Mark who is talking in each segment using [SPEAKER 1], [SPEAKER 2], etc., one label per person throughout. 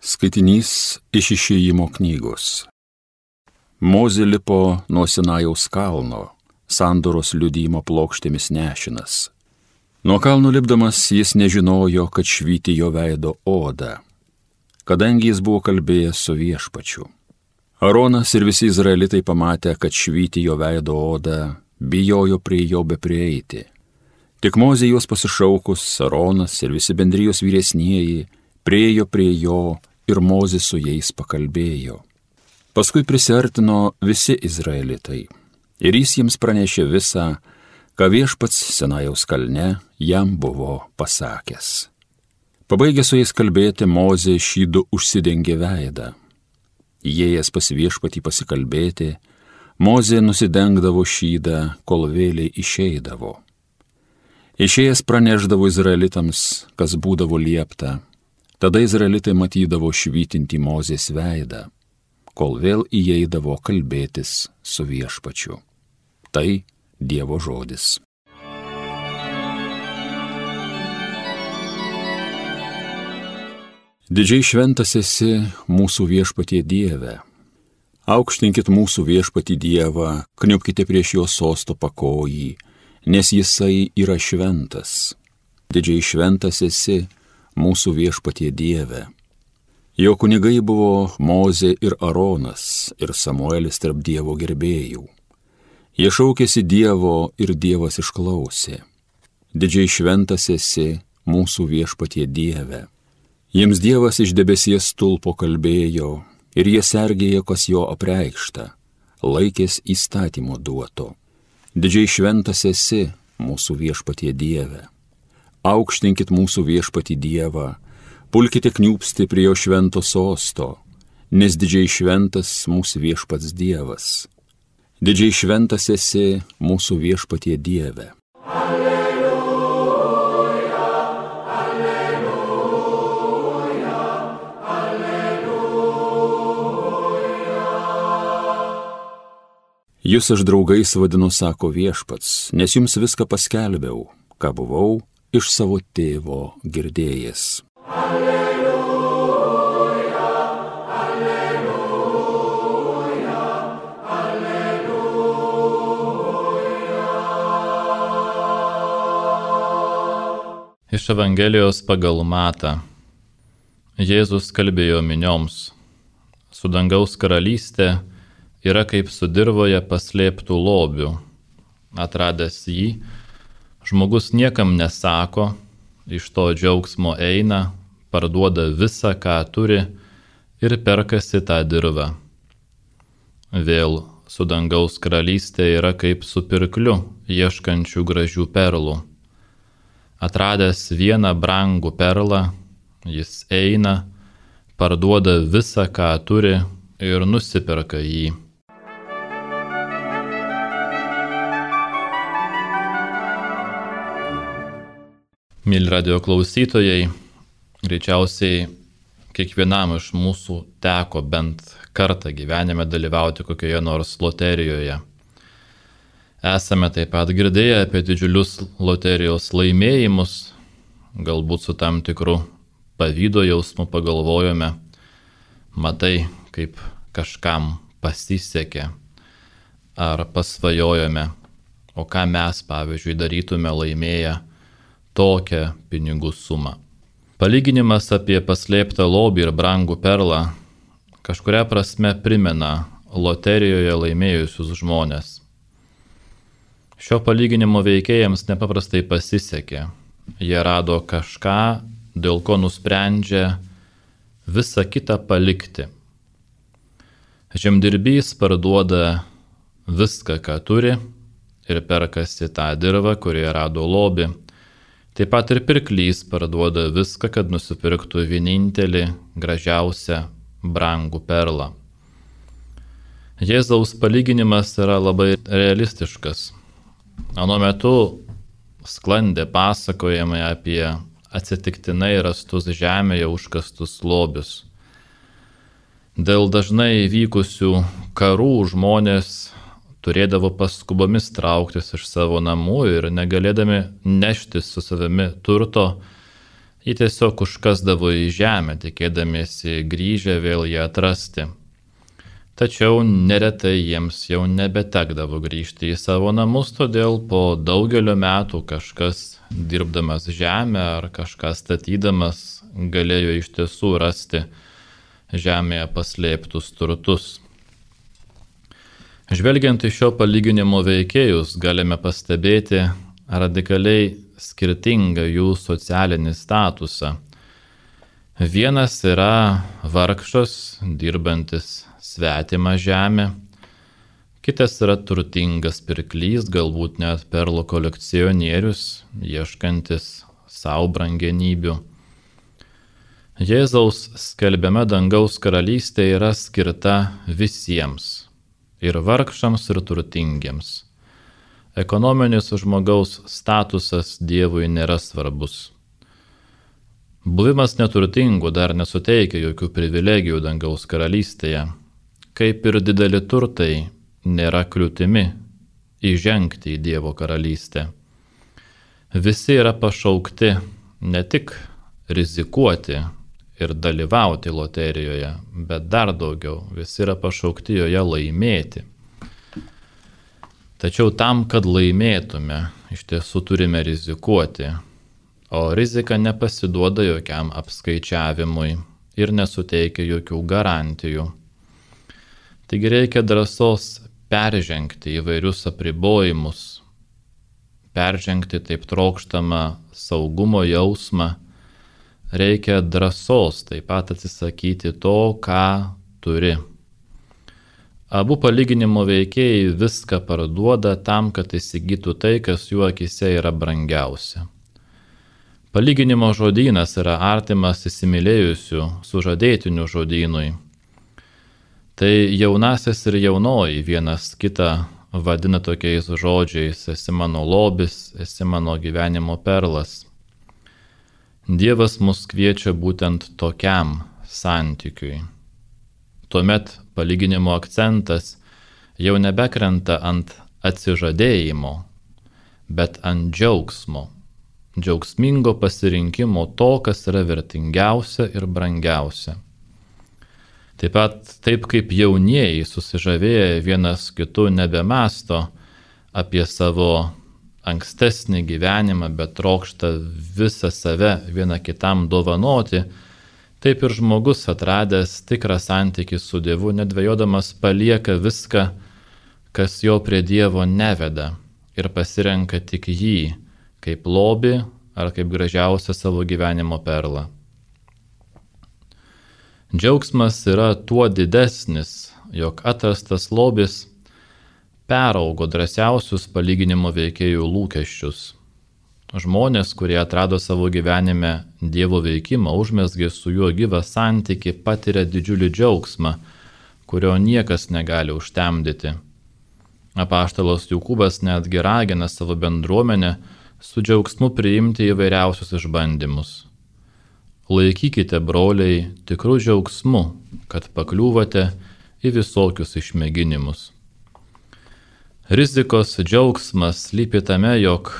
[SPEAKER 1] Skaitinys iš išėjimo knygos. Mozė lipo nuo Sinajaus kalno, sandoros liudymo plokštėmis nešinas. Nuo kalno lipdamas jis nežinojo, kad švyti jo veido oda, kadangi jis buvo kalbėjęs su viešpačiu. Aronas ir visi izraelitai pamatę, kad švyti jo veido oda, bijojo prie jo be prieiti. Tik Mozė juos pasišaukus, Aronas ir visi bendrijos vyresnieji priejo prie jo ir Mozis su jais pakalbėjo. Paskui prisartino visi izraelitai ir jis jiems pranešė visą, ką viešpats Senajaus kalne jam buvo pasakęs. Pabaigęs su jais kalbėti, Mozė šydų užsidengė veidą. Įėjęs pas viešpatį pasikalbėti, Mozė nusidengdavo šydą, kol vėliai išeidavo. Išėjęs praneždavo izraelitams, kas būdavo liepta, Tada izraelitai matydavo švytinti Mozės veidą, kol vėl įeidavo kalbėtis su viešpačiu. Tai Dievo žodis. Didžiai šventas esi mūsų viešpatie Dieve. Aukštinkit mūsų viešpati Dievą, kniupkite prieš jo sosto pakojį, nes jisai yra šventas. Didžiai šventas esi mūsų viešpatie Dieve. Jo kunigai buvo Mozė ir Aronas ir Samuelis tarp Dievo gerbėjų. Jie šaukėsi Dievo ir Dievas išklausė. Didžiai šventas esi mūsų viešpatie Dieve. Jiems Dievas iš debesies tulpo kalbėjo ir jie sergėjo, kas jo apreikšta, laikės įstatymo duoto. Didžiai šventas esi mūsų viešpatie Dieve aukštinkit mūsų viešpati Dievą, pulkite kniūpsti prie jo švento sosto, nes didžiai šventas mūsų viešpats Dievas. Didžiai šventas esi mūsų viešpatie Dieve. Alleluja, alleluja, alleluja. Jūs aš draugais vadinu, sako viešpats, nes jums viską paskelbiau, ką buvau iš savo tėvo girdėjęs. Alleluja, alleluja,
[SPEAKER 2] alleluja. Iš Evangelijos pagal Matą. Jėzus kalbėjo minioms. Su dangaus karalystė yra kaip sudirvoje paslėptų lobių. Atradęs jį, Žmogus niekam nesako, iš to džiaugsmo eina, parduoda visą, ką turi ir perkasi tą dirbą. Vėl su dangaus karalystė yra kaip su pirkliu, ieškančių gražių perlų. Atradęs vieną brangų perlą, jis eina, parduoda visą, ką turi ir nusiperka jį. Mėly radio klausytojai, greičiausiai kiekvienam iš mūsų teko bent kartą gyvenime dalyvauti kokioje nors loterijoje. Esame taip pat girdėję apie didžiulius loterijos laimėjimus, galbūt su tam tikru pavydo jausmu pagalvojome, matai, kaip kažkam pasisekė, ar pasvajojome, o ką mes, pavyzdžiui, darytume laimėję tokią pinigų sumą. Palyginimas apie paslėptą lobį ir brangų perlą kažkuria prasme primena loterijoje laimėjusius žmonės. Šio palyginimo veikėjams nepaprastai pasisekė. Jie rado kažką, dėl ko nusprendžia visą kitą palikti. Žemdirbys parduoda viską, ką turi ir perkasi tą dirbą, kurioje rado lobį Taip pat ir pirklys parduoda viską, kad nusipirktų vienintelį gražiausią brangų perlą. Jėzaus palyginimas yra labai realistiškas. Anu metu sklandė pasakojimai apie atsitiktinai rastus žemėje užkastus lobius. Dėl dažnai vykusių karų žmonės turėdavo paskubomis trauktis iš savo namų ir negalėdami neštis su savimi turto, Jie tiesiog užkasdavo į žemę, tikėdamiesi grįžę vėl ją atrasti. Tačiau neretai jiems jau nebetekdavo grįžti į savo namus, todėl po daugelio metų kažkas dirbdamas žemę ar kažką statydamas galėjo iš tiesų rasti žemėje paslėptus turtus. Žvelgiant iš šio palyginimo veikėjus, galime pastebėti radikaliai skirtingą jų socialinį statusą. Vienas yra vargšas, dirbantis svetimą žemę, kitas yra turtingas pirklys, galbūt net perlo kolekcionierius, ieškantis savo brangenybių. Jėzaus skelbiama dangaus karalystė yra skirta visiems - ir vargšams, ir turtingiems Ekonominis žmogaus statusas Dievui nėra svarbus. Buvimas neturtingu dar nesuteikia jokių privilegijų dangaus karalystėje, kaip ir dideli turtai nėra kliūtimi įžengti į Dievo karalystę. Visi yra pašaukti ne tik rizikuoti ir dalyvauti loterijoje, bet dar daugiau, visi yra pašaukti joje laimėti. Tačiau tam, kad laimėtume, iš tiesų turime rizikuoti, o rizika nepasiduoda jokiam apskaičiavimui ir nesuteikia jokių garantijų. Taigi reikia drąsos peržengti įvairius apribojimus, peržengti taip trokštamą saugumo jausmą, reikia drąsos taip pat atsisakyti to, ką turi Abu palyginimo veikėjai viską parduoda tam, kad įsigytų tai, kas jų akise yra brangiausia. Palyginimo žodynas yra artimas įsimylėjusių sužadėtinių žodynui. Tai jaunasis ir jaunoji vienas kitą vadina tokiais žodžiais - esi mano lobis, esi mano gyvenimo perlas. Dievas mus kviečia būtent tokiam santykiui. Tuomet palyginimo akcentas jau nebekrenta ant atsižadėjimo, bet ant džiaugsmo, džiaugsmingo pasirinkimo to, kas yra vertingiausia ir brangiausia. Taip pat taip kaip jaunieji susižavėję vienas kitu nebemasto apie savo ankstesnį gyvenimą, bet trokšta visą save vieną kitam dovanoti, Taip ir žmogus atradęs tikrą santykį su Dievu, nedvėjodamas palieka viską, kas jo prie Dievo neveda ir pasirenka tik jį kaip lobį ar kaip gražiausią savo gyvenimo perlą. Džiaugsmas yra tuo didesnis, jog atrastas lobis peraugo drąsiausius palyginimo veikėjų lūkesčius Žmonės, kurie atrado savo gyvenime Dievo veikimą, užmesgė su juo gyvą santyki, patiria didžiulį džiaugsmą, kurio niekas negali užtemdyti. Apaštalos Jokūbas netgi ragina savo bendruomenę su džiaugsmu priimti įvairiausius išbandymus. Laikykite, broliai, tikrų džiaugsmu, kad pakliūvate į visokius išmėginimus. Rizikos džiaugsmas lypi tame, jog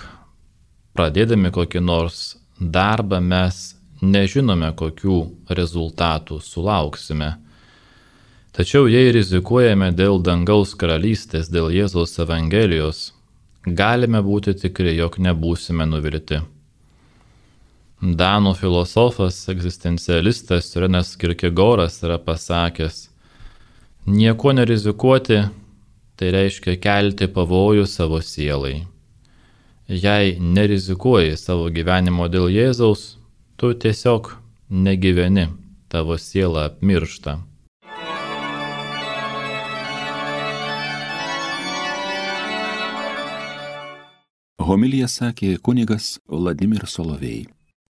[SPEAKER 2] pradėdami kokį nors darbą mes nežinome, kokių rezultatų sulauksime. Tačiau jei rizikuojame dėl dangaus karalystės, dėl Jėzaus Evangelijos, galime būti tikri, jog nebūsime nuvilti. Danų filosofas, egzistencialistas Renas Kirkegoras yra pasakęs, nieko nerizikuoti tai reiškia kelti pavojų savo sielai. Jei nerizikuoji savo gyvenimo dėl Jėzaus, tu tiesiog negyveni, tavo siela apmiršta.
[SPEAKER 1] Homilija sakė kunigas Vladimir Solovėjai.